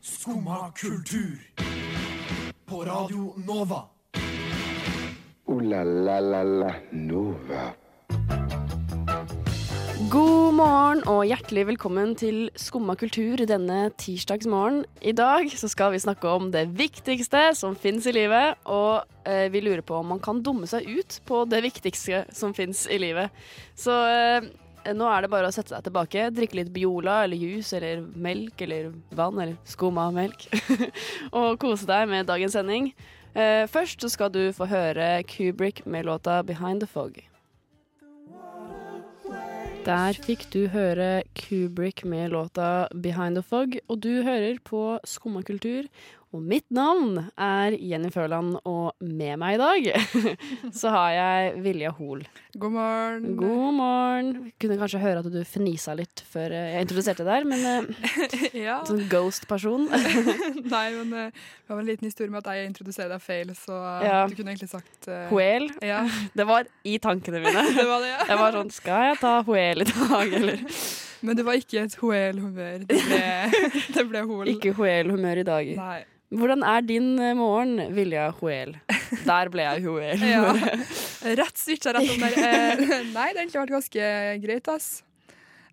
Skumma kultur. På Radio Nova. O-la-la-la-la Nova. God morgen og hjertelig velkommen til Skumma kultur denne tirsdagsmorgen. I dag så skal vi snakke om det viktigste som fins i livet, og eh, vi lurer på om man kan dumme seg ut på det viktigste som fins i livet. Så eh, nå er det bare å sette seg tilbake, drikke litt Biola eller juice eller melk eller vann eller skumma melk, og kose deg med dagens sending. Eh, først skal du få høre Kubrick med låta 'Behind the Fog'. Der fikk du høre Kubrick med låta 'Behind the Fog', og du hører på Skumma kultur. Og mitt navn er Jenny Føland, og med meg i dag så har jeg Vilja Hoel. God morgen. God morgen. Kunne kanskje høre at du fnisa litt før eh, jeg introduserte deg, men eh, ja. sånn ghost-person. Nei, men eh, det var en liten historie med at jeg introduserer deg feil, så Ja. du kunne egentlig sagt Hoel. Ja, Det var i tankene mine. det var det, ja. Jeg var sånn Skal jeg ta Hoel i dag, eller? Men det var ikke et hoel-humør. Det ble, det ble hol. Ikke Hoel-humør i dag. Nei. Hvordan er din eh, morgen, Vilja Hoel? Der ble jeg Hoel. Ja. Rett switcha rett om der. Eh, nei, det har egentlig vært ganske greit, ass.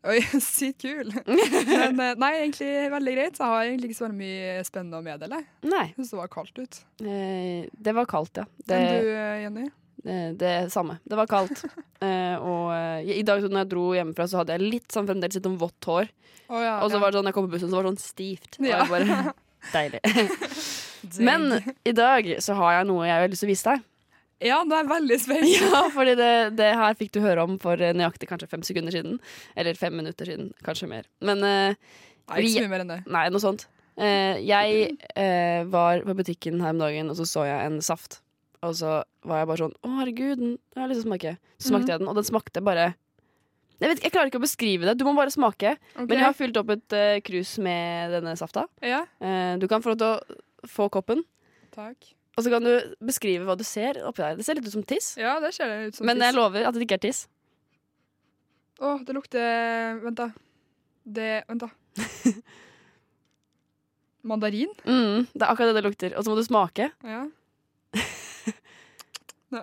Oi, sykt kul. Men eh, nei, egentlig veldig greit. Jeg har egentlig ikke så veldig mye spennende å meddele. Nei. Jeg syns det var kaldt ut. Eh, det var kaldt, ja. Det, Men du, Jenny? eh, det samme. Det var kaldt. Og i dag når jeg dro hjemmefra, så hadde jeg litt sånn fremdeles litt om vått hår. Oh, ja. Og så ja. var det sånn, jeg kom på bussen, så var det sånn stivt. Og jeg bare, Deilig. Men i dag så har jeg noe jeg har lyst til å vise deg. Ja, nå er jeg veldig spent. Ja, fordi det, det her fikk du høre om for nøyaktig kanskje fem sekunder siden. Eller fem minutter siden, kanskje mer. Men uh, Nei, ikke så mye mer enn det. Nei, noe sånt. Uh, jeg uh, var på butikken her om dagen, og så så jeg en saft. Og så var jeg bare sånn Å, herregud, den jeg lyst til å smake. Så smakte jeg den, og den smakte bare jeg, vet, jeg klarer ikke å beskrive det. Du må bare smake. Okay. Men jeg har fylt opp et eh, krus med denne safta. Ja, Uh, du kan få lov til å få koppen, takk. og så kan du beskrive hva du ser oppi der. Det ser litt ut som tiss, Ja, det ser det ut som men tiss. jeg lover at det ikke er tiss. Å, det lukter Vent, da. Det Vent, da. Mandarin? Mm, det er akkurat det det lukter. Og så må du smake. Ja. Nei,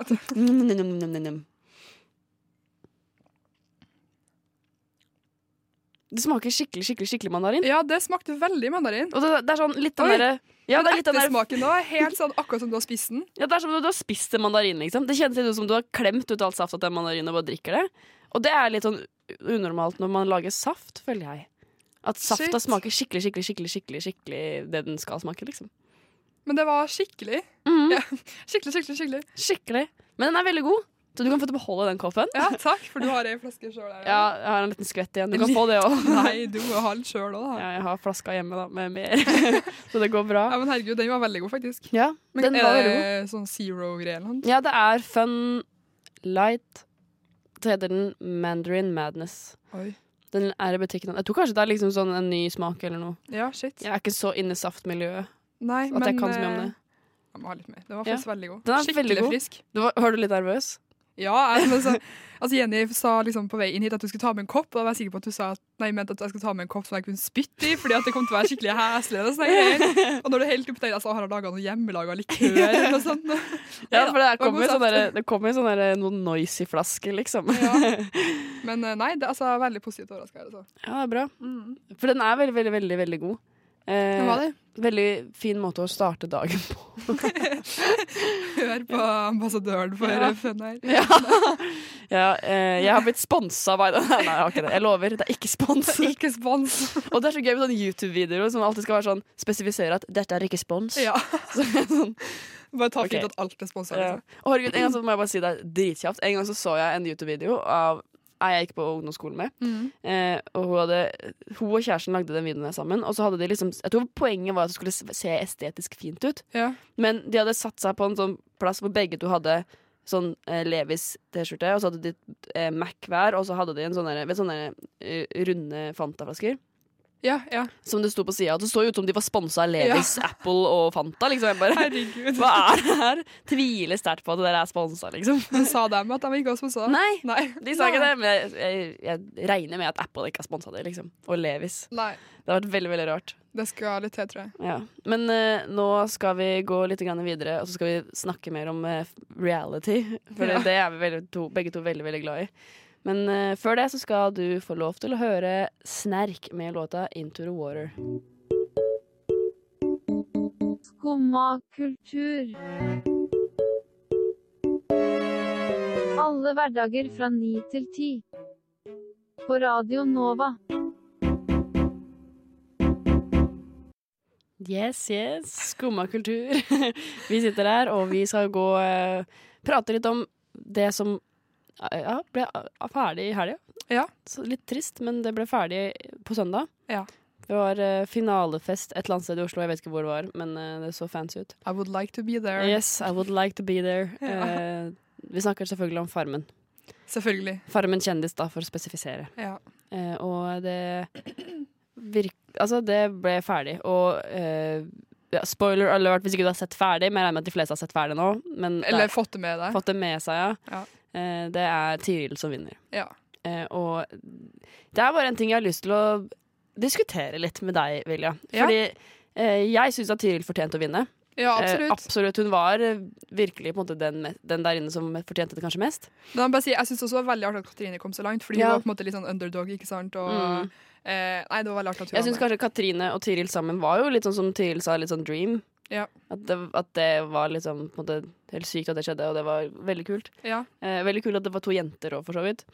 Det smaker skikkelig skikkelig, skikkelig mandarin. Ja, det smakte veldig mandarin. Og det, det er sånn litt den derre ja, det er litt ettersmaken nå er helt sånn akkurat som du har spist den. ja, det er som om du har spist en mandarin, liksom. Det kjennes litt ut som du har klemt ut alt safta til den mandarinen og bare drikker det. Og det er litt sånn unormalt når man lager saft, føler jeg. At safta Shit. smaker skikkelig, skikkelig, skikkelig, skikkelig, skikkelig det den skal smake, liksom. Men det var skikkelig. Mhm. Ja. Skikkelig, skikkelig, skikkelig. Skikkelig. Men den er veldig god, så du kan få til å beholde den koppen. Ja, takk, for du har ei flaske sjøl her. Ja, jeg har en liten skvett igjen. Du kan få det òg. Nei, du må ha den sjøl òg, da. Ja, jeg har flaska hjemme da, med mer, så det går bra. Ja, men herregud, den var veldig god, faktisk. Ja, Men den er var det veldig god. sånn zero-greier eller noe? Ja, det er Fun Light. Så heter den Mandarin Madness. Oi. Den er i butikken. Jeg tror kanskje det er liksom sånn en ny smak eller noe. Ja, shit. Jeg er ikke så inne i saftmiljøet Nei, at jeg kan så mye om eh, det. Jeg må ha litt mer. Den var Ja. faktisk veldig god. Er Skikkelig god. frisk. Du var, var du litt nervøs? Ja, jeg, men så, altså Jenny sa liksom på vei inn hit at du skulle ta med en kopp, og da var jeg sikker på at du sa at, nei, mente at jeg skulle ta med en kopp som jeg kunne spytte i, fordi at det kom til å være skikkelig heslig. Og, når du helt oppi der, altså, har jeg laga noe hjemmelaga likør eller noe sånt. Ja, for det var kommer jo sånn der, det jo sånn der noen noisy flasker, liksom. Ja. Men eh, nei, det er altså veldig positivt overraska. Altså. Ja, det er bra. Mm. For den er veldig, veldig, veldig, veldig god. Eh, hva var det? Veldig fin måte å starte dagen på. Hør på ambassadøren for Ja. FNR. Ja, ja eh, jeg har blitt sponsa av. Nei, jeg har ikke det. Jeg lover, det er ikke spons. Ikke spons. Og det er så gøy med sånne YouTube-videoer som alltid skal være sånn spesifisere at dette er ikke spons. Ja. Så, sånn, Bare ta fint at alt er sponsa. ja. Liksom. Og herregud, en gang så må jeg bare si det er dritkjapt. En gang så så jeg en YouTube-video av jeg gikk på ungdomsskolen med. Mm. Eh, og hun, hadde, hun og kjæresten lagde den videoen der sammen. Og så hadde de liksom Jeg tror poenget var at det skulle se estetisk fint ut. Ja. Men de hadde satt seg på en sånn plass hvor begge to hadde sånn eh, Levis T-skjorte, og så hadde de eh, Mac hver, og så hadde de en sånn sånne eh, runde Fanta-flasker. Ja, ja. Som det sto på sida. Det så jo ut som de var sponsa av Levis, Apple og Fanta. Liksom. Bare, Herregud. Hva er det her? Tviler sterkt på at dere er sponsa, liksom. Men sa de at de ikke var sponsa? Nei, Nei. de sa ikke det. Men jeg, jeg, jeg regner med at Apple ikke har sponsa det, liksom. Og Levis. Nei. Det har vært veldig, veldig rart. Det skal litt til, tror jeg. Ja. Men uh, nå skal vi gå litt videre, og så skal vi snakke mer om uh, reality. For Ja. det er vi to, begge to veldig, veldig glad i. Men uh, før det så skal du få lov til å høre Snerk med låta 'Into the Water'. Skumma kultur. Alle hverdager fra ni til ti. På Radio Nova. Yes, yes. Skumma kultur. vi sitter her, og vi skal gå uh, prate litt om det som ja, ble ferdig i helga. Ja. Så litt trist, men det ble ferdig på søndag. Ja. Det var uh, finalefest et eller annet sted i Oslo, jeg vet ikke hvor det var, men uh, det så fancy ut. I would like to be there. Yes, I would like to be there. Ja. Uh, vi snakker selvfølgelig om Farmen. Selvfølgelig. Farmen kjendis, da, for å spesifisere. Ja. Og det virk... Altså, det ble ferdig, og ja, Spoiler alert hvis ikke du har sett ferdig, men jeg regner med at de fleste har sett ferdig nå. Men Eller der, fått det med deg. fått det med seg, ja. Ja. Eh, det er Tiril som vinner. Ja. Eh, og det er bare en ting jeg har lyst til å diskutere litt med deg, Vilja. Ja. Fordi eh, jeg syns at Tiril fortjente å vinne. Ja, Eh, absolutt. absolutt. Hun var virkelig måte den, den der inne som fortjente det kanskje mest. Men jeg, si, jeg syns også det var veldig artig at Katrine kom så langt, fordi Ja. hun var på en måte litt sånn underdog. ikke sant? Og, Mm. eh, nei, det var veldig artig at hun Jeg syns kanskje Katrine og Tiril sammen var jo litt sånn som Tiril sa, litt sånn dream. Ja. At, det, at det var liksom på en måte helt sykt at det skjedde, og det var veldig kult. Ja. Eh, veldig kult at det var to jenter òg, for så vidt.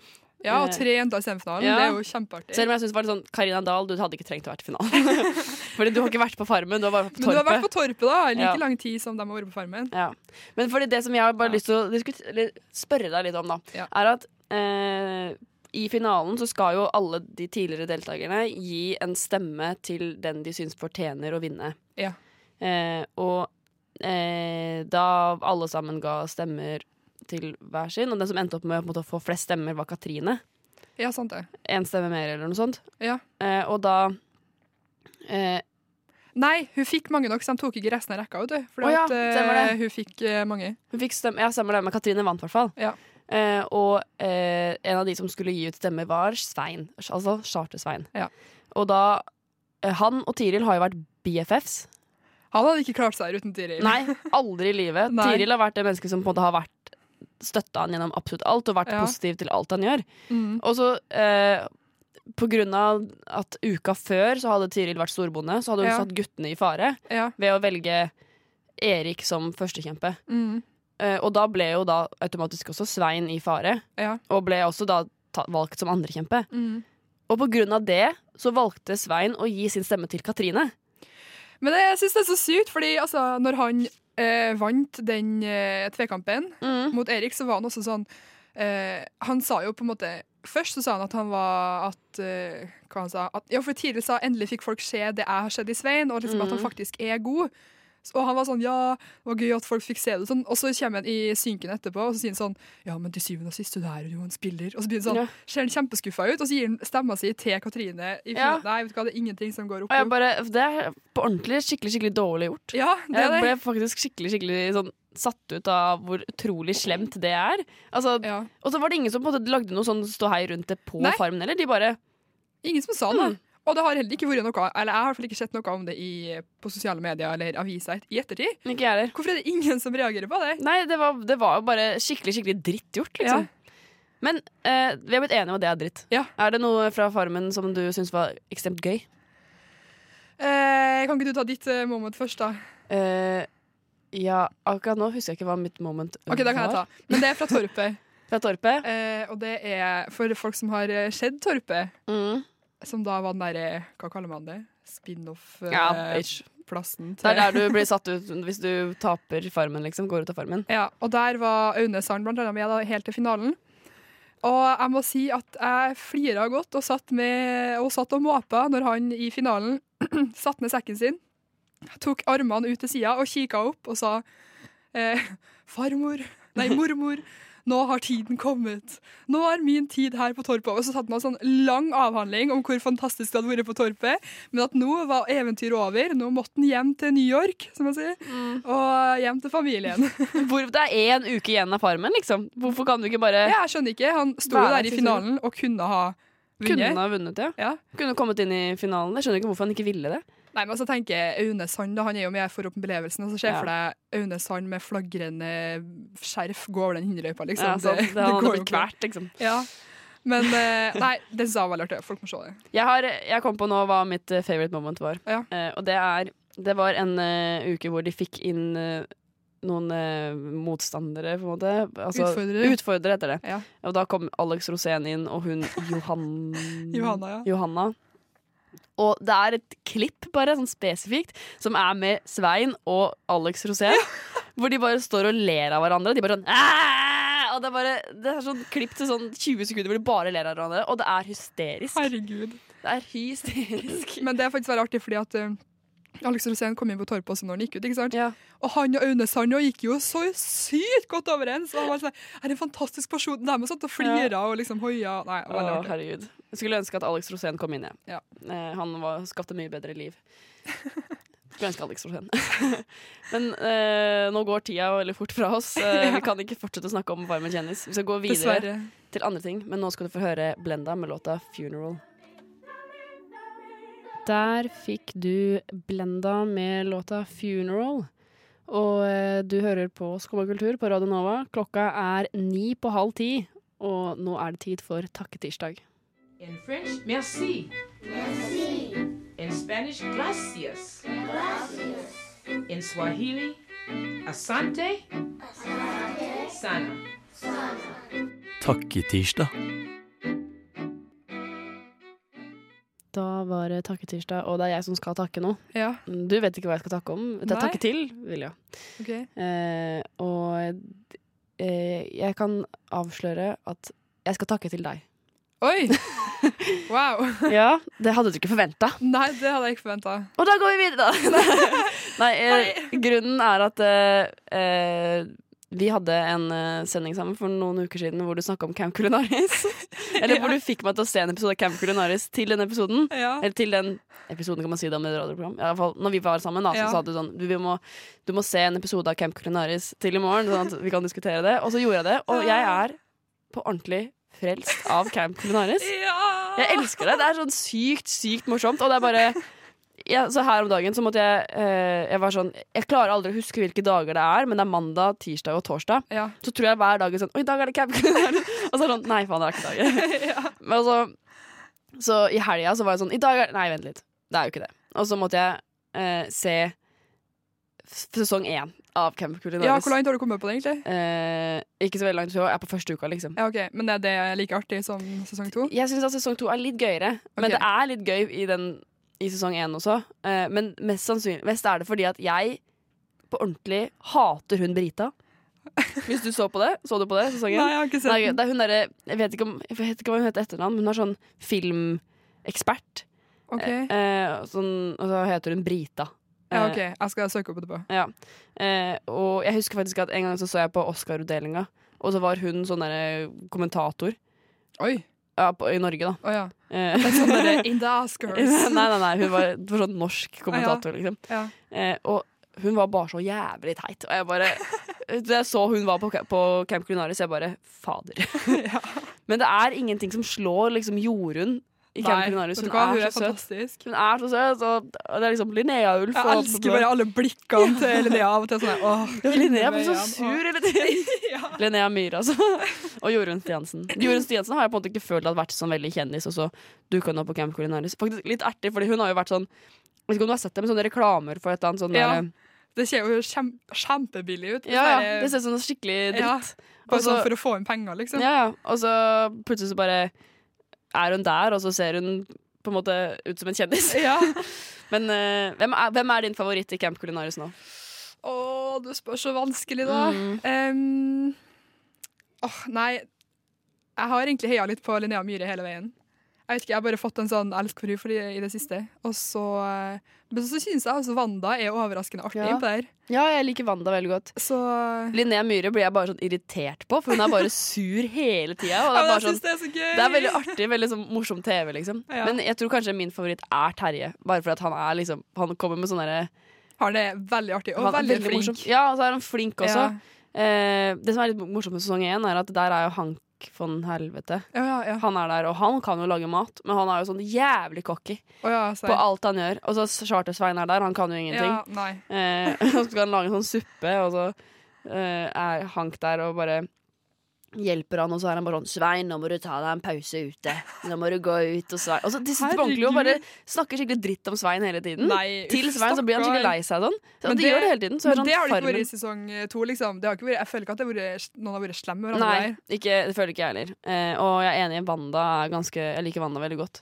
ja, og tre jenter i semifinalen. Ja. Det er jo kjempeartig. Selv om jeg synes det var litt sånn Karina Dahl, du hadde ikke trengt å være til finalen. Fordi du har ikke vært på Farmen, du har vært på Men du har vært Torpet. på Torpet, da. Like Ja. lang tid som de har vært på Farmen. Ja. Men fordi det som jeg har bare Ja. lyst til å spørre deg litt om, da, er at eh, i finalen så skal jo alle de tidligere deltakerne gi en stemme til den de syns fortjener å vinne. Ja. Eh, og eh, da alle sammen ga stemmer til hver sin, og den som endte opp med måte, å få flest stemmer, var Katrine. Ja, sant det. En stemme mer, eller noe sånt. Ja. Eh, og da eh, Nei, hun fikk mange nok, så de tok ikke resten av rekka. Vet du, fordi oh, ja, at, eh, det. hun fikk eh, mange. Hun fikk ja, stemmer det, men Katrine vant i hvert fall. Ja. Eh, og eh, en av de som skulle gi ut stemmer, var Svein. Altså Charter-Svein. Ja. Og da Han og Tiril har jo vært BFFs. Han hadde ikke klart seg uten Tiril. Nei, aldri i livet. Tiril har vært det mennesket som på en måte har vært støtta han gjennom absolutt alt, og vært Ja. positiv til alt han gjør. Mm. Og så eh, på grunn av at uka før så hadde Tiril vært storbonde, så hadde hun Ja. satt guttene i fare Ja. ved å velge Erik som førstekjempe. Mm. Eh, og da ble jo da automatisk også Svein i fare, Ja. og ble også da valgt som andrekjempe. Mm. Og på grunn av det så valgte Svein å gi sin stemme til Katrine. Men jeg syns det er så sykt, fordi altså, når han eh, vant den eh, tvekampen mot Erik, så var han også sånn eh, Han sa jo på en måte Først så sa han at han var at, eh, Hva han sa? At, ja, for tidligere sa endelig fikk folk se det jeg har sett i Svein, og liksom at han Mhm. faktisk er god. Og han var sånn ja, det var gøy at folk fikk se det. Sånn. Og så kommer han i synken etterpå og så sier han sånn ja, men til syvende og sist, du er jo en spiller. Og så blir han sånn, ser han kjempeskuffa ut, og så gir han stemma si til Katrine. I, Ja. Nei, vet du hva, det er ingenting som går opp. Bare, det er på ordentlig skikkelig skikkelig dårlig gjort. Ja, det Jeg ble faktisk skikkelig skikkelig sånn satt ut av hvor utrolig slemt det er. Altså, Ja. Og så var det ingen som på en måte lagde noe sånn ståhei rundt det på Nei. Farmen heller. De bare Ingen som sa noe. Mm. Og det har heller ikke vært noe Eller jeg har i hvert fall ikke sett noe om det i, på sosiale medier eller aviser i ettertid. Ikke jeg heller. Hvorfor er det ingen som reagerer på det? Nei, det var, det var jo bare skikkelig skikkelig dritt gjort, liksom. Men eh, vi har blitt enige om at det er dritt. Ja. Er det noe fra Farmen som du syns var ekstremt gøy? Eh, kan ikke du ta ditt eh, moment først, da? Eh, ja, akkurat nå husker jeg ikke hva mitt moment var. Ok, da kan jeg ta. Men det er fra Torpet. Fra Torpet? Eh, og det er for folk som har skjedd sett Torpet, Mm. Som da var den derre Hva kaller man det? Spin-off-plassen. Det er der du blir satt ut hvis du taper Farmen, liksom. Går ut av Farmen. Ja, og der var Aune Sand blant annet med da, helt til finalen. Og jeg må si at jeg flira godt og satt, med, og satt og måpa når han i finalen satte ned sekken sin, tok armene ut til sida og kikka opp og sa eh, Farmor, nei, mormor, nå har tiden kommet. Nå er min tid her på Torpet. Og så satt man en sånn lang avhandling om hvor fantastisk det hadde vært på Torpet, men at nå var eventyret over. Nå måtte han hjem til New York, som man sier, og hjem til familien. Hvor det er én uke igjen av Farmen, liksom. Hvorfor kan du ikke bare Ja, jeg skjønner ikke. Han sto er der i finalen og kunne ha kunne vunnet. ha vunnet? Ja. Ja. Kunne kommet inn i finalen. Jeg skjønner ikke hvorfor han ikke ville det. Nei, men så tenker jeg Aune Sand, han er jo med for opplevelsen. Og så ser jeg Ja. for deg Aune Sand med flagrende skjerf gå over den hinderløypa, liksom. Ja, sant. Det, det, det går jo kvært, liksom. Ja. Men eh, nei, det sa veldig artig. Folk må se det. Jeg, har, jeg kom på nå hva mitt eh, favorite moment var. Ja. Uh, og det er Det var en uh, uke hvor de fikk inn uh, noen motstandere, på en måte. Altså, Utfordrere. Utfordrere heter det. Ja. Og da kom Alex Rosén inn, og hun Johan... Johanna, ja. Johanna. Og det er et klipp, bare, sånn spesifikt, som er med Svein og Alex Rosén. hvor de bare står og ler av hverandre. De bare sånn! Og det er bare Det er sånn klipp til sånn 20 sekunder hvor de bare ler av hverandre, og det er hysterisk. Herregud. Det er hysterisk. Men det er faktisk veldig artig, fordi at Alex Rosén kom inn på Torp også når han gikk ut. ikke sant? Ja. Og han og Aune Sand gikk jo så sykt godt overens. Og han var sånn, er en fantastisk person. De satt og flira og liksom hoia. Nei, veldig artig. herregud. Jeg skulle ønske at Alex Rosén kom inn, jeg. Ja. Eh, han var, skapte mye bedre liv. Skulle ønske Alex Rosén. Men eh, nå går tida veldig fort fra oss. Eh, vi kan ikke fortsette å snakke om Farmen kjendis. Vi skal gå videre Dessverre. til andre ting, men nå skal du få høre Blenda med låta 'Funeral'. Der fikk du Blenda med låta 'Funeral'. Og eh, du hører på Skummakultur på Radio Nova. Klokka er ni på halv ti, og nå er det tid for takketirsdag. In French, merci. Merci. In Spanish, gracias. Gracias. In Swahili, asante. Asante. Sana. Takketirsdag. Da var det takketirsdag, og det er jeg som skal takke nå. Ja, Du vet ikke hva jeg skal takke om. Det er takke til, Vilja. ok. Eh, og eh, jeg kan avsløre at jeg skal takke til deg. Oi! Wow. Ja, Det hadde du ikke forventa. Nei, det hadde jeg ikke forventa. Og da går vi videre, da! Nei, eh, grunnen er at eh, eh, vi hadde en eh, sending sammen for noen uker siden hvor du snakka om Camp Culinaris. Eller hvor du fikk meg til å se en episode av Camp Culinaris til den episoden. Ja. Eller til den episoden, kan man si det om et radioprogram. I alle fall, når vi var sammen, da, så Ja. sa du sånn du, vi må, du må se en episode av Camp Culinaris til i morgen, sånn at vi kan diskutere det. Og så gjorde jeg det. Og jeg er på ordentlig frelst av Camp Culinaris. ja. Jeg elsker det. Det er sånn sykt, sykt morsomt. Og det er bare ja, så Her om dagen så måtte jeg eh, Jeg var sånn Jeg klarer aldri å huske hvilke dager det er, men det er mandag, tirsdag og torsdag. Ja. Så tror jeg hver dag er sånn Oi, i dag er det Culinaris. Og så er det sånn Nei, faen, det er ikke dager. Men så, så i helga så var jeg sånn I dag er Nei, vent litt. Det er jo ikke det. Og så måtte jeg eh, se sesong én av Camp Culinaris. ja, hvor langt har du kommet på det, egentlig? Eh, ikke så veldig langt, jeg er på første uka, liksom. Ja, ok, Men er det like artig som sesong to? Jeg syns at sesong to er litt gøyere, men det er litt gøy i, den, i sesong én også. Eh, men mest sannsynlig mest er det fordi at jeg på ordentlig hater hun Brita. Hvis du så på det? Så du på det? Sesongen? Nei, jeg har ikke sett Nei, det er hun derre Jeg vet ikke, om, jeg vet ikke hva hun heter etternavn, men hun er sånn filmekspert. Ok. Eh, sånn, og så heter hun Brita. Ja, Eh, ok, Jeg skal søke opp etterpå. ja. Eh, og jeg husker faktisk at en gang så så jeg på Oscar-utdelinga, og så var hun sånn der kommentator. Oi. Ja, på, I Norge, da. Oh, ja. Eh, sånn der, In the Oscars. nei, nei, nei, hun var, var sånn norsk kommentator, liksom. Ja. Eh, og hun var bare så jævlig teit. Og jeg bare Da jeg så hun var på, på Camp Culinaris, jeg bare Fader. Men det er ingenting som slår liksom Jorunn i Camp Nei, Culinaris. Hun hun er så søt. Hun er så søt, og det er liksom Linnea Ulf. Jeg og- elsker bare alle blikkene til Linnea av og til. Sånn, åh, Ja, Linnea blir så sur hele tiden. Linnea Myhre, altså. Og Jorunn Stiansen. Jorunn Stiansen har jeg på en måte ikke følt hadde vært sånn veldig kjendis, og så dukka hun opp på Camp Culinaris. Faktisk litt artig, fordi hun har jo vært sånn Jeg vet ikke om du har sett det, men sånne reklamer for et eller annet sånn Ja, der- Det ser jo kjem, kjempebillig ut. ja, ja, Sånn det ser ut som noe skikkelig Ja, dritt. Bare Også, sånn for å få inn penger, liksom. Ja, ja. Og så plutselig så bare er hun der, og så ser hun på en måte ut som en kjendis. Ja. Men uh, hvem, er, hvem er din favoritt i Camp Culinaris nå? Å, du spør så vanskelig, da. Mm. Um, åh, nei. Jeg har egentlig heia litt på Linnea Myhre hele veien. Jeg vet ikke, jeg har bare fått en sånn elsk for henne i, det siste. Og så, eh, men så syns jeg altså Wanda er overraskende artig Ja. her. Ja, jeg liker Wanda veldig godt. Så Linnea Myhre blir jeg bare sånn irritert på, for hun er bare sur hele tida. Ja, jeg sånn det er så gøy! Det er veldig artig, veldig sånn morsom TV, liksom. Ja. Men jeg tror kanskje min favoritt er Terje. Bare fordi han er liksom Han kommer med sånne derre Han er veldig artig, og er veldig, flink. morsom. Ja, og så er han flink også. Ja. Eh, det som er litt morsomt med sesong én, er at der er jo Hank Von Helvete. Ja, ja, ja. Han er der, og han kan jo lage mat, men han er jo sånn jævlig cocky oh, ja, på alt han gjør. Og så Charter-Svein er der, han kan jo ingenting. Ja. Eh, så skal han lage en sånn suppe, og så eh, er Hank der og bare hjelper han, og så er han bare sånn 'Svein, nå må du ta deg en pause ute. Nå må du gå ut og Svein Og så De sitter på ordentlig og bare snakker skikkelig dritt om Svein hele tiden. Nei, Til Svein så blir han skikkelig lei seg sånn. Så Men de det- gjør det hele tiden. Så Men det har det ikke Farmen- vært i sesong eh, to, liksom. Det har ikke vært, jeg føler ikke at vært, noen har vært slemme med hverandre Nei, ikke, det føler ikke jeg heller. Eh, og jeg er enig, Wanda er ganske Jeg liker Wanda veldig godt.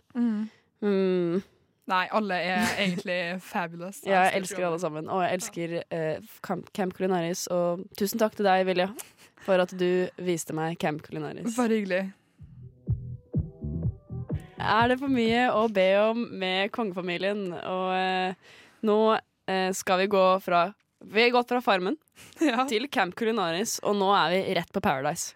Mm, Nei, alle er egentlig fabulous. ja, jeg elsker alle sammen. Og jeg elsker eh, Camp, Camp Culinaris. Og tusen takk til deg, Vilja, for at du viste meg Camp Culinaris. Bare hyggelig. Er det for mye å be om med kongefamilien? Og eh, nå eh, skal vi gå fra Vi har gått fra Farmen Ja, til Camp Culinaris, og nå er vi rett på Paradise.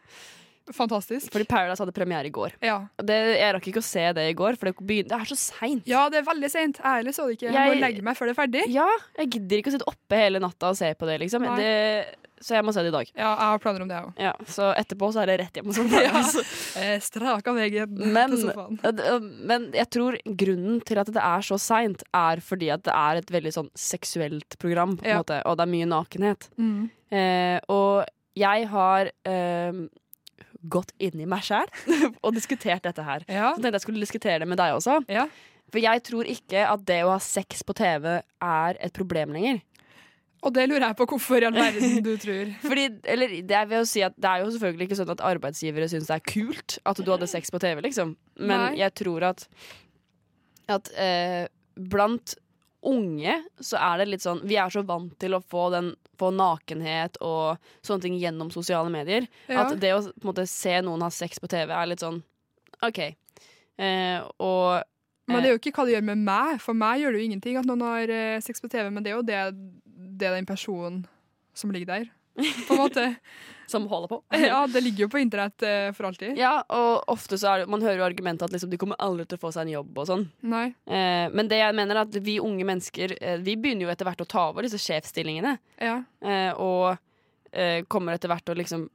Fantastisk. Fordi Paradise hadde premiere i går. Ja. Det, jeg rakk ikke å se det i går, for det, begyn- det er så seint. ja, det er veldig sent. Ærlig så det ikke. Jeg Jeg- må legge meg før det er ferdig. Ja, jeg gidder ikke å sitte oppe hele natta og se på det, liksom. Det, så jeg må se det i dag. Ja, jeg har planer om det òg. Ja, så etterpå så er det rett hjem og sånn. Ja. Straka strak av Men, til sofaen. men jeg tror grunnen til at det er så seint, er fordi at det er et veldig sånn seksuelt program, på en Ja. måte, og det er mye nakenhet. Mm. Eh, og jeg har eh, gått inn i meg sjæl og diskutert dette her. Ja. Så tenkte jeg skulle diskutere det med deg også. Ja. For jeg tror ikke at det å ha sex på TV er et problem lenger. Og det lurer jeg på hvorfor i all verden du tror. Fordi, eller det er si at det er jo selvfølgelig ikke sånn at arbeidsgivere syns det er kult at du hadde sex på TV, liksom. Men Nei. jeg tror at at eh, blant unge så er det litt sånn Vi er så vant til å få den få nakenhet og sånne ting gjennom sosiale medier. Ja. At det å på en måte se noen ha sex på TV er litt sånn OK. Eh, og Men det er jo ikke hva det gjør med meg. For meg gjør det jo ingenting at noen har eh, sex på TV, men det er jo det, det er den personen som ligger der. På en måte. Som holder på. Ja, det ligger jo på internett eh, for alltid. Ja, og ofte så er det, man hører jo argumentet at liksom, de kommer aldri til å få seg en jobb og sånn. Nei. Eh, men det jeg mener er at vi unge mennesker eh, Vi begynner jo etter hvert å ta over disse sjefsstillingene. Ja. Eh, og eh, kommer etter hvert å liksom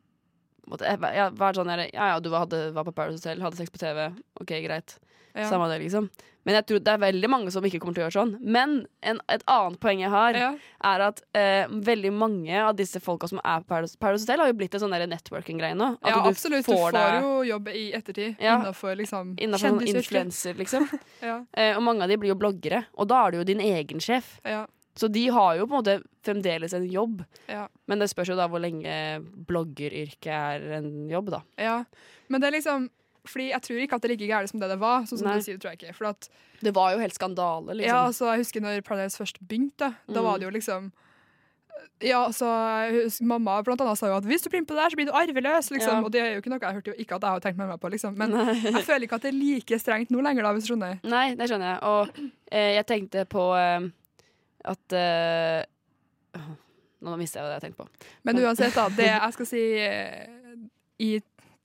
måtte, eh, ja, være sånn Ja ja, du var, hadde, var på Paradise Hotel, hadde sex på TV. OK, greit. Ja. Samme det, liksom. Men jeg tror det er veldig mange som ikke kommer til å gjøre sånn. Men en, et annet poeng jeg har, Ja. er at eh, veldig mange av disse folka som er på Paradise, Paradise Hotel, har jo blitt en sånn networking-greie nå. At ja, du absolutt. Du får det... jo jobb i ettertid Ja. innenfor liksom innafor sånn influenser, liksom. Ja. Eh, og mange av de blir jo bloggere, og da er du jo din egen sjef. Ja. Så de har jo på en måte fremdeles en jobb. Ja. Men det spørs jo da hvor lenge bloggeryrket er en jobb, da. ja. Men det er liksom fordi jeg tror ikke at det er like gærent som det det var. Sånn som Nei. du sier, tror jeg ikke. For at, Det var jo helt skandale, liksom. ja, altså, jeg husker når Paradise først begynte, da, da Mm. var det jo liksom ja, altså, husker, Mamma blant annet sa jo at hvis du blir med på det der, så blir du arveløs. Liksom. Ja. Og det er jo ikke noe jeg hørte jo ikke at jeg har tenkt meg med på. Liksom. Men Nei. jeg føler ikke at det er like strengt nå lenger, da, hvis du skjønner. Nei, det skjønner jeg. Og eh, jeg tenkte på eh, at eh, Nå mister jeg hva jeg tenkte på. Men uansett, da, det jeg skal si eh, i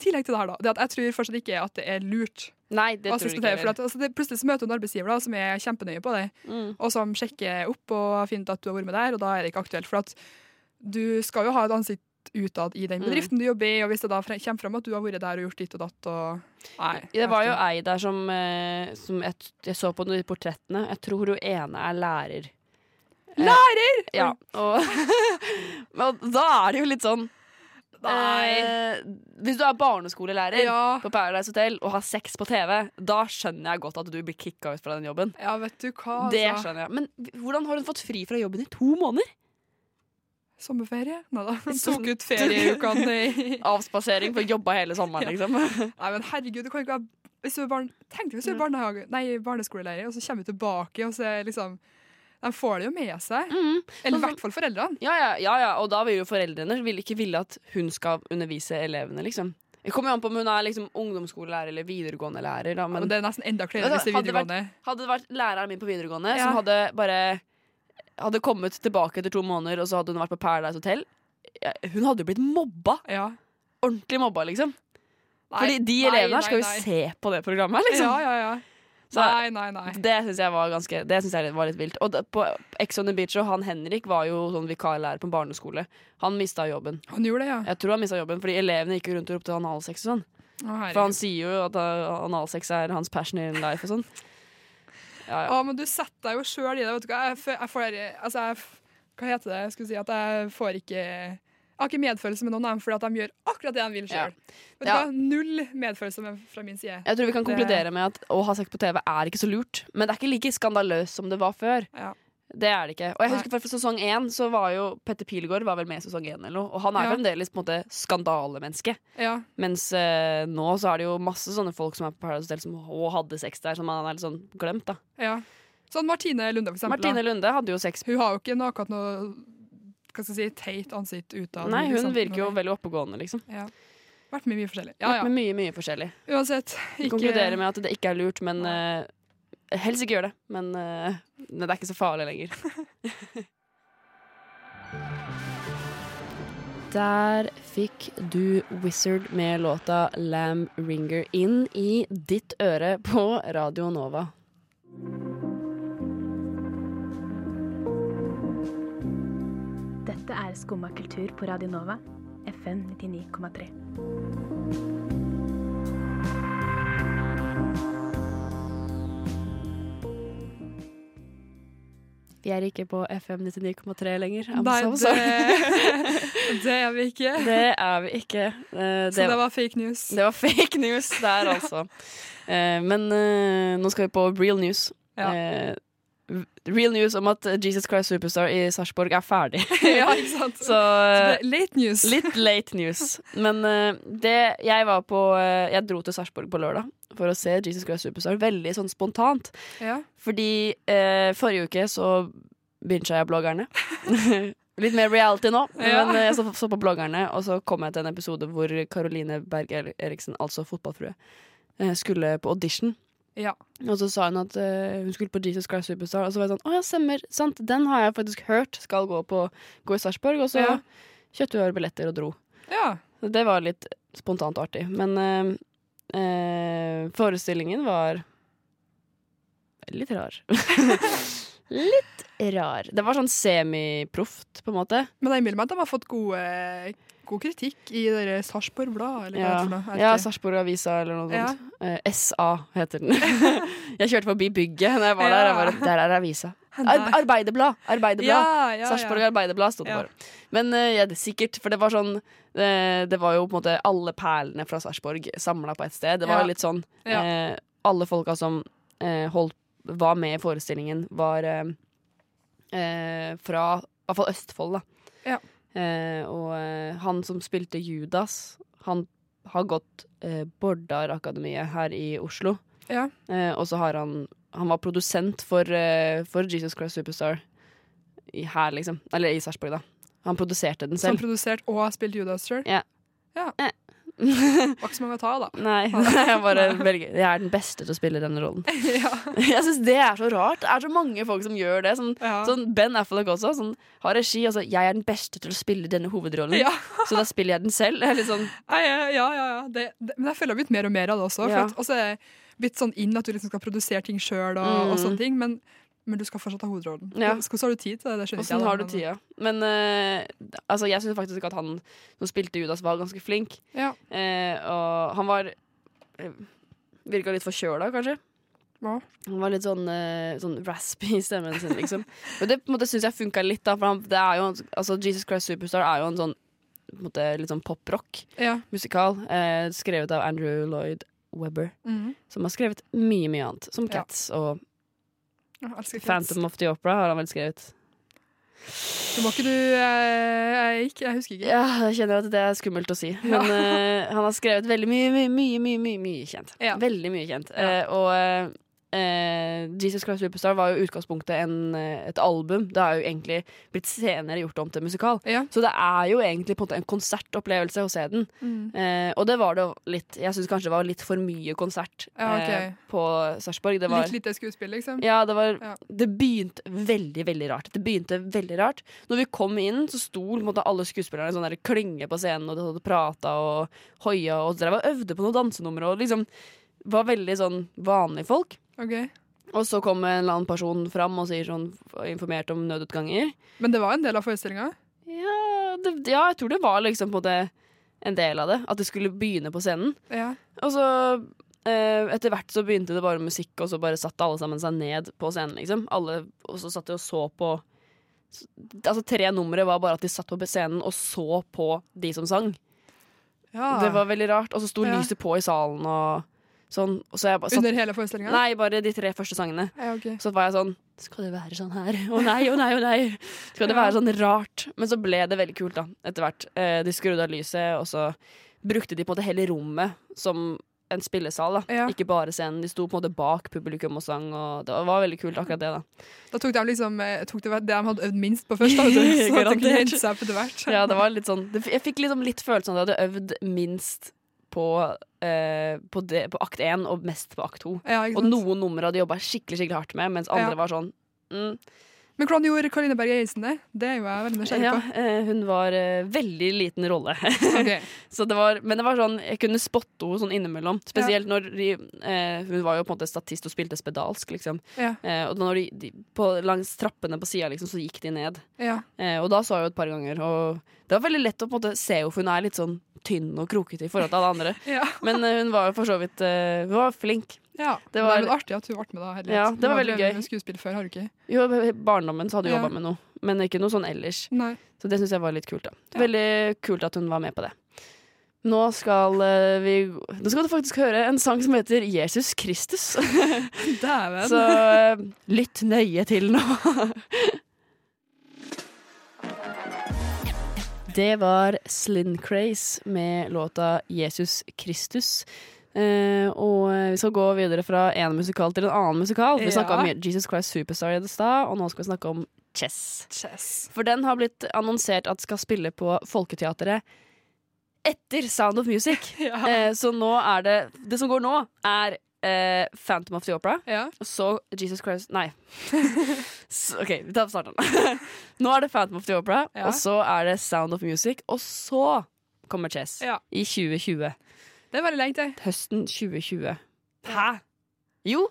tillegg til det her, da, det at jeg tror fortsatt ikke at det er lurt Nei, det å tror jeg ikke. For at, altså, det, plutselig så møter du en arbeidsgiver da, som er kjempenøye på det, Mm. og som sjekker opp og finner ut at du har vært med der, og da er det ikke aktuelt. For at du skal jo ha et ansikt utad i den Mm. bedriften du jobber i, og hvis det da kommer fram at du har vært der og gjort ditt og datt og Nei. Det var jo ei der som, eh, som jeg, jeg så på de portrettene. Jeg tror hun ene er lærer. Lærer! Lærer! Ja, og, og da er det jo litt sånn Nei. eh, Hvis du er barneskolelærer Ja. på Paradise Hotel og har sex på TV, da skjønner jeg godt at du blir kicka ut fra den jobben. ja, vet du hva, Det altså. skjønner jeg. Men hvordan har hun fått fri fra jobben i to måneder? Sommerferie? Nei da. Tok ut ferieukene i Avspasering for å jobbe hele sommeren, liksom. Nei, men herregud, du kan ikke ha hvis du er barn, Tenk deg hvis du er barnehage, barneskolelærer, og så kommer du tilbake, og så er liksom De får det jo med seg. Mm. Eller i Sånn hvert fall foreldrene. Ja, ja, ja, ja, og da vil jo foreldrene vil ikke ville at hun skal undervise elevene, liksom. Det kommer jo an på om hun er liksom ungdomsskolelærer eller videregående lærer. Da, Men men det er nesten enda kledelig hvis det er vært- videregående. hadde det vært læreren min på videregående Ja. som hadde bare Hadde kommet tilbake etter to måneder, og så hadde hun vært på Paradise Hotel ja, Hun hadde jo blitt mobba. Ja. Ordentlig mobba, liksom. Nei, Fordi de elevene her skal jo se på det programmet, liksom. Ja, ja, ja. Så- Nei, nei, nei. Det syns jeg var ganske Det synes jeg var litt vilt. Og på Ex on the Beach og han Henrik var jo sånn vikarlærer på en barneskole. Han mista jobben. Han gjorde det, ja. Jeg tror han mista jobben fordi elevene gikk rundt og ropte analsex og sånn. Å, For han sier jo at uh, analsex er hans passion in life og sånn. Ja, ja. Å, men du setter deg jo sjøl i det. Vet du hva? Jeg, jeg får altså, jeg, Hva heter det? Jeg skulle si at jeg får ikke Jeg har ikke medfølelse med noen av dem fordi de gjør akkurat det de vil sjøl. Ja. Ja. Null medfølelse med, fra min side. Jeg tror vi kan konkludere med at å ha sex på TV er ikke så lurt. Men det er ikke like skandaløst som det var før. Ja. Det er det ikke. Og jeg husker for, for sesong én så var jo Petter Pilgaard var vel med i sesong én eller noe. Og han er Ja. fremdeles på en måte skandalemenneske. Ja. Mens eh, nå så er det jo masse sånne folk som er på Paradise Hotel som òg hadde sex der, som man er litt sånn glemt, da. ja. Sånn Martine Lunde, for eksempel. Martine. Lunde hadde jo sex. Hun har jo ikke noe, akkurat noe hva skal jeg si, teit ansikt utad. Nei, hun liksom. virker jo veldig oppegående, liksom. ja. Vært med mye forskjellig. Ja, ja. med mye, mye forskjellig. Uansett. Ikke... konkluderer med at det ikke er lurt, men uh, Helst ikke gjør det, men uh, det er ikke så farlig lenger. Der fikk du Wizard med låta Lamb Ringer inn i ditt øre på Radio Nova. Dette er Skumma kultur på Radio Nova, FM 99,3. Vi er ikke på FM 99,3 lenger. I'm Nei, so det, det er vi ikke. det er vi ikke. Det, Så det var fake news. Det var fake news der, altså. Eh, men eh, nå skal vi på real news. Ja. Real news om at Jesus Christ Superstar i Sarpsborg er ferdig. ja, ikke sant? Så Så eh, late news. litt late news. Men uh, det Jeg var på uh, Jeg dro til Sarpsborg på lørdag for å se Jesus Christ Superstar. Veldig sånn spontant. Ja. Fordi uh, forrige uke så bincha jeg bloggerne. Litt mer reality nå, Ja. men jeg så, så på bloggerne, og så kom jeg til en episode hvor Caroline Berg Eriksen, altså fotballfrue, skulle på audition. Ja. Og så sa hun at uh, hun skulle på Jesus Christ Superstar, og så var jeg sånn Å ja, stemmer, sant, den har jeg faktisk hørt skal gå, på, gå i Sarpsborg. Og så Ja. kjøpte vi billetter og dro. ja. Så det var litt spontant artig. Men uh, uh, forestillingen var litt rar. litt rar. Det var sånn semiproft, på en måte. Men jeg innbiller meg at de har fått gode, god kritikk i Sarpsborg Blad. Eller hva Ja, det er ja. Sarpsborg Avisa eller noe Ja. sånt. Eh, SA heter den. jeg kjørte forbi bygget da jeg var der. Jeg bare, der er avisa. Ar. Arbeiderblad! Arbeiderblad. Ja, ja, Sarpsborg ja. Arbeiderblad sto det Ja. bare. Men eh, ja, det er sikkert, for det var sånn eh, Det var jo på en måte alle perlene fra Sarpsborg samla på ett sted. Det var Ja. jo litt sånn Ja. eh, Alle folka som eh, holdt, var med i forestillingen, var eh, eh, fra i hvert fall Østfold, da. Ja. Eh, og eh, han som spilte Judas, han har gått eh, Bordar-akademiet her i Oslo. Ja. Eh, og så har han Han var produsent for, for Jesus Christ Superstar i, her, liksom. Eller i Sarpsborg, da. Han produserte den Som selv. produsert og har spilt Judas sjøl. Ja. ja. Eh. Var ikke så mange å ta av, da. Nei, jeg bare velger Jeg er den beste til å spille denne rollen. ja. Jeg syns det er så rart. Det er så mange folk som gjør det. Sånn, Ja. sånn Ben Affleck også. Sånn, har regi. Altså, jeg er den beste til å spille denne hovedrollen, Ja. så da spiller jeg den selv. Sånn ja, ja, ja, ja. Det, det, men jeg føler jeg har blitt mer og mer av det også. For at, også det blitt sånn inn at du liksom skal produsere ting sjøl og, Mm. og sånne ting. Men, men du skal fortsatt ha hovedrollen. Ja. Hvordan har du tid til det? Det skjønner Åssen har du tid, ja. Men uh, altså, jeg syns faktisk at han som spilte Judas, var ganske flink. Ja. Uh, og han var uh, Virka litt forkjøla, kanskje. Ja. Han var litt sånn, uh, sånn raspy i stemmen sin, liksom. Men det på en måte syns jeg funka litt, da. For han, det er jo, altså, Jesus Christ Superstar er jo en sånn på en måte, litt sånn poprock-musikal. Eh, skrevet av Andrew Lloyd Webber, Mhm. som har skrevet mye, mye annet. Som. Cats og. Phantom of the Opera har han vel skrevet. Så må ikke du eh, Jeg, jeg husker ikke. Ja, jeg kjenner at det er skummelt å si. Men eh, han har skrevet veldig mye, mye, mye, mye, mye, kjent. Ja. Veldig mye kjent. Ja. Eh, og eh, Jesus Christ Superstar var jo utgangspunktet en, eh, et album. Det har jo egentlig blitt senere gjort om til musikal. Ja. Så det er jo egentlig på en måte en konsertopplevelse å se den. Mm. Eh, og det var det litt Jeg syns kanskje det var litt for mye konsert Ja, okay. eh, på Sarpsborg. Litt lite skuespill, liksom. ja, det var Ja. Det begynte veldig, veldig rart. Det begynte veldig rart Når vi kom inn, så sto måte, alle skuespillerne sånn der klynge på scenen, og de hadde prata og hoia og drev og øvde på noen dansenumre og liksom var veldig sånn vanlige folk. Ok. Og så kom en eller annen person fram og sier sånn informert om nødutganger. Men det var en del av forestillinga? Ja, det, ja, jeg tror det var liksom på det en del av det. At det skulle begynne på scenen. Ja. Og så eh, etter hvert så begynte det bare musikk, og så bare satte alle sammen seg ned på scenen, liksom. Alle, og så satt de og så på Altså tre numre var bare at de satt på scenen og så på de som sang. ja. Det var veldig rart. Og så sto lyset på i salen og sånn. Så satt, Under hele forestillinga? Nei, bare de tre første sangene. Ja, okay. Så var jeg sånn Skal det være sånn her? Å nei, å nei, å nei. Skal det Ja. være sånn rart? Men så ble det veldig kult, da, etter hvert. Eh, de skrudde av lyset, og så brukte de på en måte hele rommet som en spillesal, da. Ja. Ikke bare scenen. De sto på en måte bak publikum og sang, og det var veldig kult, akkurat det, da. Da tok de liksom eh, tok det, det de hadde øvd minst på først, vet så det kunne hente seg etter hvert. Ja, det var litt sånn Jeg fikk liksom litt følelsen av at de hadde øvd minst på, eh, på, det, på akt én og mest på akt to. Ja, Og noen numre hadde jobba skikkelig skikkelig hardt med, mens andre Ja. var sånn mm, Men hvordan gjorde Karine Berg Eriksen det? Det er jo jeg veldig nysgjerrig ja, på. Ja, Hun var eh, veldig liten rolle. Okay. Så det var, men det var sånn, jeg kunne spotte henne sånn innimellom. Spesielt når de, eh, Hun var jo på en måte statist og spilte spedalsk, liksom. Ja. Eh, og når de, de, på, langs trappene på sida liksom, så gikk de ned. Ja. Eh, og da så jeg jo et par ganger. Og det var veldig lett å på en måte se henne, for hun er litt sånn tynn og krokete i forhold til alle andre. Ja. Men eh, hun var jo for så vidt eh, Hun var flink. Ja. Det Det var- var artig at hun ble med da. Herlighet. Ja, det var veldig gøy. skuespill før, har du ikke? Jo, barndommen så hadde hun Ja. jobba med noe, men ikke noe sånn ellers. Nei. Så det syns jeg var litt kult. da Ja. Veldig kult at hun var med på det. Nå skal eh, vi Nå skal du faktisk høre en sang som heter 'Jesus Kristus'. Dæven. Så eh, lytt nøye til nå. Det var Slin Craze med låta 'Jesus Kristus'. Eh, og vi skal gå videre fra en musikal til en annen musikal. Vi Ja. om Jesus Christ Superstar i det stad, og nå skal vi snakke om Chess. Chess. For den har blitt annonsert at skal spille på Folketeatret etter Sound of Music. Ja. uh, så nå er det Det som går nå, er uh, Phantom of the Opera. ja. Og så Jesus Christ Nei. Så, OK, vi tar starten. nå er det Phantom of the Opera, og så er det Sound of Music, og så kommer Chess i 2020. Det er veldig lenge til. Høsten 2020. Hæ? Jo.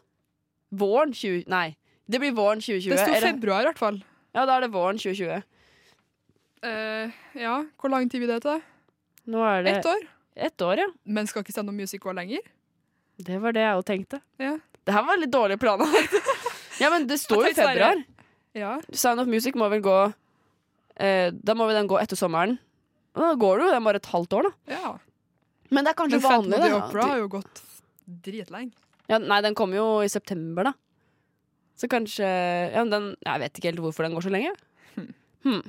Våren 20... Nei. Det blir våren 2020. Det sto februar, i hvert fall. Ja, da er det våren 2020. Eh, ja, hvor lang tid blir det til? Nå er det Ett år? Ett år, ja. Men skal ikke Stand noe Music gå lenger? Det var det jeg òg tenkte. Ja. Det her var litt dårlig planer. ja, men det står jo februar. Ja. Sound of Music må vel gå eh, Da må vel den gå etter sommeren. Og da går det jo den bare et halvt år, da. ja. Men det er kanskje Men vanlig, Fat da. Opera har jo gått dritlenge. Ja, nei, den kom jo i september, da. Så kanskje Ja, den Jeg vet ikke helt hvorfor den går så lenge. Hmm.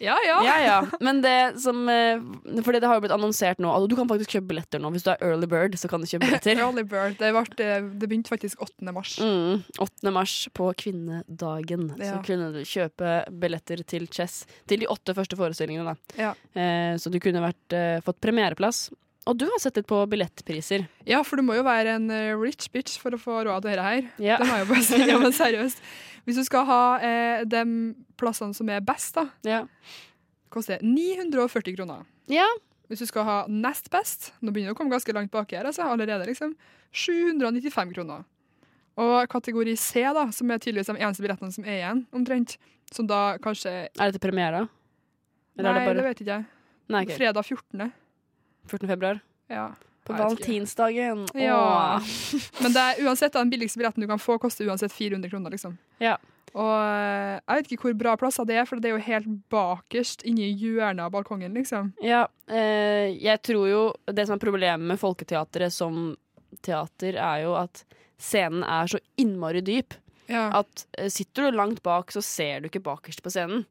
Ja, ja. Ja, ja. Men det som eh, Fordi det har jo blitt annonsert nå. Altså, du kan faktisk kjøpe billetter nå. Hvis du er early bird, så kan du kjøpe billetter. Early Bird. Det, ble, det begynte faktisk 8. mars. Mm, 8. mars på kvinnedagen Ja. så kunne du kjøpe billetter til Chess til de åtte første forestillingene. Da. Ja. Eh, så du kunne vært, eh, fått premiereplass. Og du har sett litt på billettpriser. Ja, for du må jo være en eh, rich bitch for å få råd til dette her. Ja. Det må jeg jo bare si, ja, men seriøst. Hvis du skal ha eh, de plassene som er best, da, Ja. koster det 940 kroner. ja. Hvis du skal ha nest best, nå begynner du å komme ganske langt baki her, altså, allerede, liksom, 795 kroner. Og kategori C, da, som er tydeligvis de eneste billettene som er igjen, omtrent, som da kanskje Er dette premiere? Eller Nei, det det bare vet ikke jeg. Nei, okay. Fredag 14. 14. februar? Ja. På Jeg valentinsdagen. Ja. Men det er uansett den billigste billetten du kan få, koster uansett 400 kroner, liksom. Ja. Og eh, jeg vet ikke hvor bra plasser det er, for det er jo helt bakerst inni hjørnet av balkongen, liksom. Ja, eh, jeg tror jo Det som er problemet med Folketeatret som teater, er jo at scenen er så innmari dyp Ja. at eh, sitter du langt bak, så ser du ikke bakerst på scenen.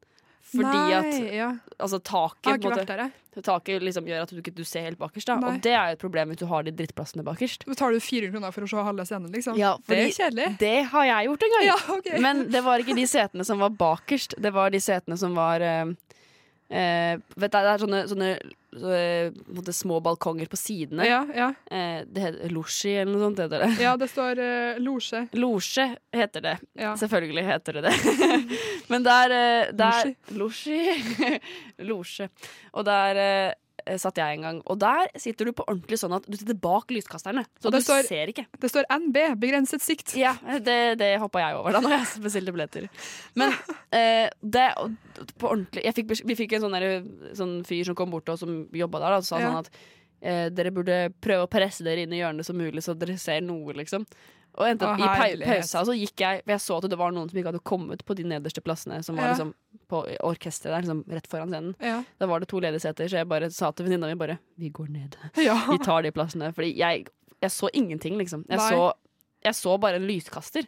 Fordi Nei, at ja. altså, Jeg taket, har ikke måte, vært der, jeg. Taket liksom gjør at du ikke du ser helt bakerst. Og det er jo et problem hvis du har de drittplassene bakerst. Betaler du 400 kroner for å se halve scenen, liksom. Ja, det er kjedelig. Det har jeg gjort en gang. Ja, okay. Men det var ikke de setene som var bakerst, det var de setene som var eh, eh, vet du, Det er sånne, sånne, så, på små balkonger på sidene. ja, ja. Eh, det heter Losji eller noe sånt. heter det ja, det står uh, losje. Losje heter det. Ja. Selvfølgelig heter det det. Men der, er der Losji. Losje. Og der eh, satt jeg en gang. Og der sitter du på ordentlig sånn at du sitter bak lyskasterne. Så du står- ser ikke. Det står NB, begrenset sikt. Ja, det, det hoppa jeg over da når jeg bestilte billetter. Men eh, det, på ordentlig fikk, Vi fikk en sånn, der, sånn fyr som kom bort og som jobba der, og sa Ja. sånn at eh, dere burde prøve å presse dere inn i hjørnet så mulig, så dere ser noe, liksom. Og endte opp i pa pausa så gikk jeg For jeg så at det var noen som ikke hadde kommet på de nederste plassene, som var Ja. liksom på orkesteret der, liksom rett foran scenen. Ja. Da var det to ledige seter, så jeg bare sa til venninna mi bare Vi går ned. ja. Vi tar de plassene. Fordi jeg, jeg så ingenting, liksom. Jeg så, jeg så bare en lyskaster.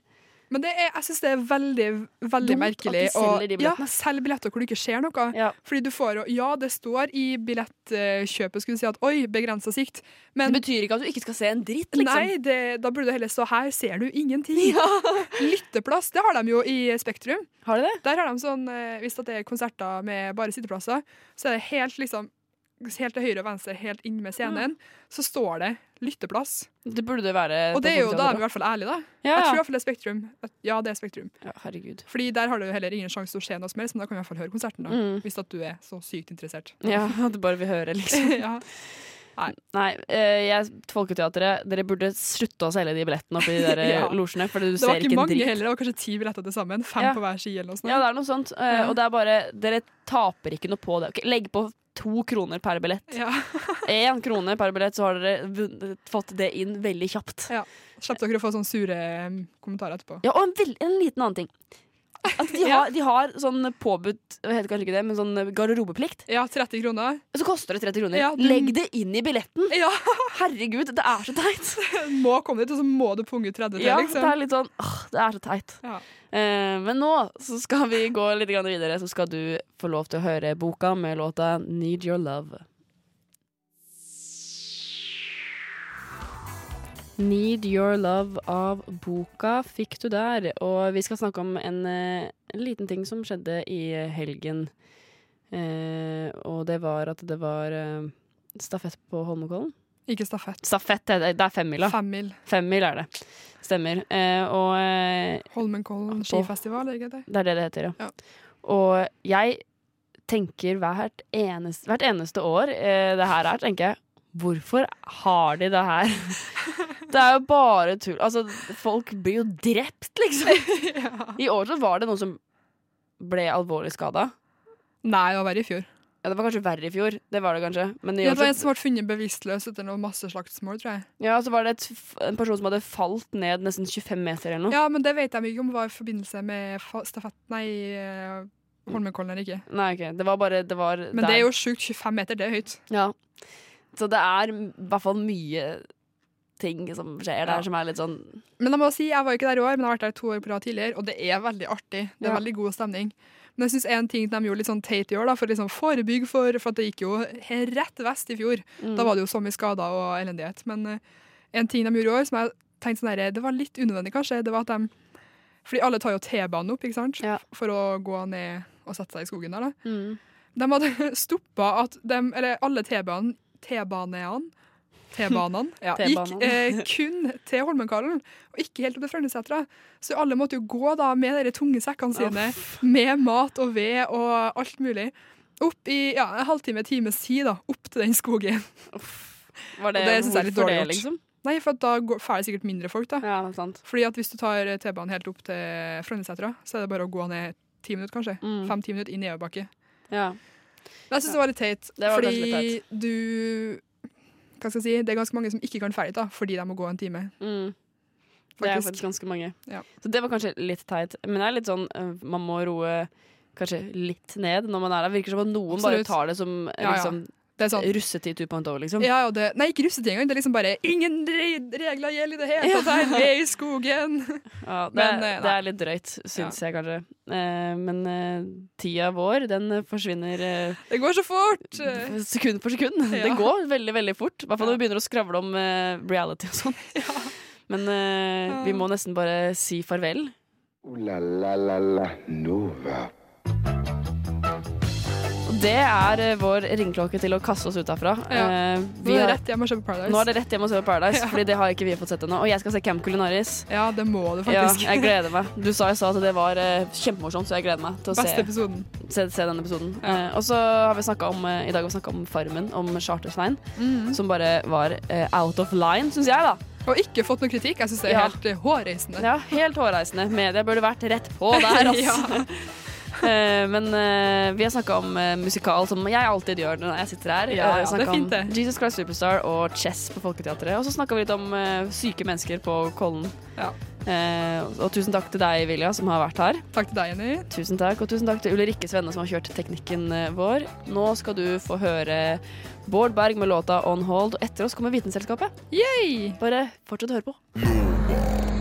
Men det er, jeg syns det er veldig veldig Dumt merkelig å ja, selge billetter hvor det ikke skjer noe. Ja. Fordi du får Ja, det står i billettkjøpet skulle du si at oi, begrensa sikt, men Det betyr ikke at du ikke skal se en dritt, liksom. Nei, det, da burde det heller stå her ser du ingenting. Lytteplass, det har de jo i Spektrum. Har de det? Der har de sånn, eh, Hvis det er konserter med bare sitteplasser, så er det helt liksom Helt til høyre og venstre, helt inn med scenen, så står det lytteplass. Det burde det være. Og det er jo, da er vi i hvert fall ærlige, da. Ja, Jeg tror i hvert fall det er Spektrum. Ja, det er Spektrum. ja, herregud. Fordi der har du heller ingen sjanse til å se noe som helst, men da kan vi i hvert fall høre konserten, da. Mm. Hvis at du er så sykt interessert. Ja, at du bare vil høre, liksom. ja. Nei, eh, jeg, Folketeatret, dere burde slutte å selge de billettene oppi de der eh, Ja. losjene, for du Det var ser ikke ikke mange dritt. heller, det var kanskje ti billetter til sammen. Fem Ja. på hver side eller noe sånt. Ja, det er noe sånt. eh, Ja. Og det er bare Dere taper ikke noe på det. Okay, legg på to kroner per billett. Ja. Én krone per billett, så har dere fått det inn veldig kjapt. Ja. Slapp dere å få sånne sure um, kommentarer etterpå. Ja, og en, en liten annen ting. At de, har, de har sånn påbudt Det heter kanskje ikke det, men sånn garderobeplikt. Ja, 30 kroner. Så koster det 30 kroner. Ja, du- Legg det inn i billetten! Ja, Herregud, det er så teit! må komme dit, og så må du punge ut 30 til, Ja, det liksom. er litt sånn åh, Det er så teit. Ja. Eh, men nå så skal vi gå litt videre, så skal du få lov til å høre boka med låta 'Need Your Love'. Need Your Love av boka fikk du der. Og vi skal snakke om en, eh, en liten ting som skjedde i helgen. Eh, og det var at det var eh, stafett på Holmenkollen. Ikke stafett. Stafett, det det er femmila. Femmil. Femmil er det. Stemmer. Eh, og eh, Holmenkollen skifestival, er det det? det er det det heter, ja. Ja. Og jeg tenker hvert eneste, hvert eneste år eh, det her er, tenker jeg Hvorfor har de det her? Det er jo bare tull. Altså, folk blir jo drept, liksom. ja. I år så var det noen som ble alvorlig skada. Nei, det var verre i fjor. Ja, det var kanskje verre i fjor. Det var det kanskje. Men i Ja, det var en som ble funnet bevisstløs etter noe masseslagsmål, tror jeg. ja, så var det et, en person som hadde falt ned nesten 25 meter eller noe. Ja, men det vet jeg ikke om var i forbindelse med stafett... Nei, eh, Holmenkollen eller ikke. Nei, ok. Det var bare det var Men det er jo sjukt. 25 meter, det er høyt. Ja. Så det er i hvert fall mye ting som skjer der som er litt sånn Men jeg må si, jeg var ikke der i år, men jeg har vært der to år på rad tidligere, og det er veldig artig. Det er veldig god stemning. Men jeg synes en ting de gjorde litt sånn teit i år, da, for å liksom forebygge for, for det gikk jo rett vest i fjor. mm. Da var det jo så mye skader og elendighet. Men uh, en ting de gjorde i år, som jeg tenkte sånn der, det var litt unødvendig kanskje, det var at de Fordi alle tar jo T-banen opp, ikke sant? Ja. For å gå ned og sette seg i skogen der, da. mm. De hadde stoppa at de, eller alle T-banen T-banene ja, gikk eh, kun til Holmenkollen, og ikke helt opp til Frøynesetra. Så alle måtte jo gå da med de tunge sekkene sine, med mat og ved og alt mulig, opp i ja, en halvtime, times tid, da, opp til den skogen. Var det, Og det synes jeg er litt dårlig det, gjort. liksom? Nei, for da får det sikkert mindre folk, da. Ja, sant. Fordi at hvis du tar T-banen helt opp til Frøynesetra, så er det bare å gå ned ti minutter, kanskje. Mm. Fem-ti minutter i nedoverbakke. Ja. Jeg syns det var litt teit. Fordi litt du Hva skal jeg si? Det er ganske mange som ikke kan ferdig da, fordi de må gå en time. Mm. Det er Faktisk. ganske mange. Ja. Så det var kanskje litt teit. Men det er litt sånn øh, man må roe kanskje litt ned når man er der. Virker som at noen bare tar det som Ja, ja. Det er sånn. russetid 2.0, liksom. Ja, og det, nei, ikke russetid engang. Det er liksom bare Ingen re- regler gjelder i det hele tatt her! Vi er i skogen! Ja, det, Men, eh, det er litt drøyt, syns jeg kanskje. Eh, men eh, tida vår, den eh, forsvinner eh, Det går så fort! sekund for sekund. Ja. Det går veldig, veldig fort. I hvert fall når vi begynner å skravle om eh, reality og sånn. Men eh, vi må nesten bare si farvel. Uh, la la la la Nova. Det er eh, vår ringeklokke til å kaste oss ut herfra. Ja. Eh, Nå er det har, rett hjem og på Paradise. nå er det rett hjem og se på Paradise, Ja. Fordi det har ikke vi fått sett ennå. Og jeg skal se Camp Culinaris. Ja, det må du Ja, faktisk. jeg gleder meg. Du sa i sa at det var eh, kjempemorsomt, så jeg gleder meg til å Beste se, episoden. se, se den episoden. Ja. Eh, og så har vi snakket om, i dag har vi snakka om Farmen, om Charter-Svein, -hmm. som bare var eh, out of line, syns jeg, da. Og ikke fått noe kritikk. Jeg syns det er Ja. helt hårreisende. Ja, helt hårreisende. Media burde vært rett på der, ass. Ja. Eh, men eh, vi har snakka om eh, musikal, som jeg alltid gjør når jeg sitter her. Ja, ja, det er fint, om Jesus Christ Superstar og Chess på Folketeatret. Og så snakka vi litt om syke mennesker på Kollen. Ja. Eh, og tusen takk til deg, Vilja, som har vært her. Takk til deg, Jenny. Tusen takk, Og tusen takk til Ulrikke Svenne, som har kjørt teknikken vår. Nå skal du få høre Bård Berg med låta On Hold, og etter oss kommer Vitenselskapet. Yay! Bare fortsett å høre på.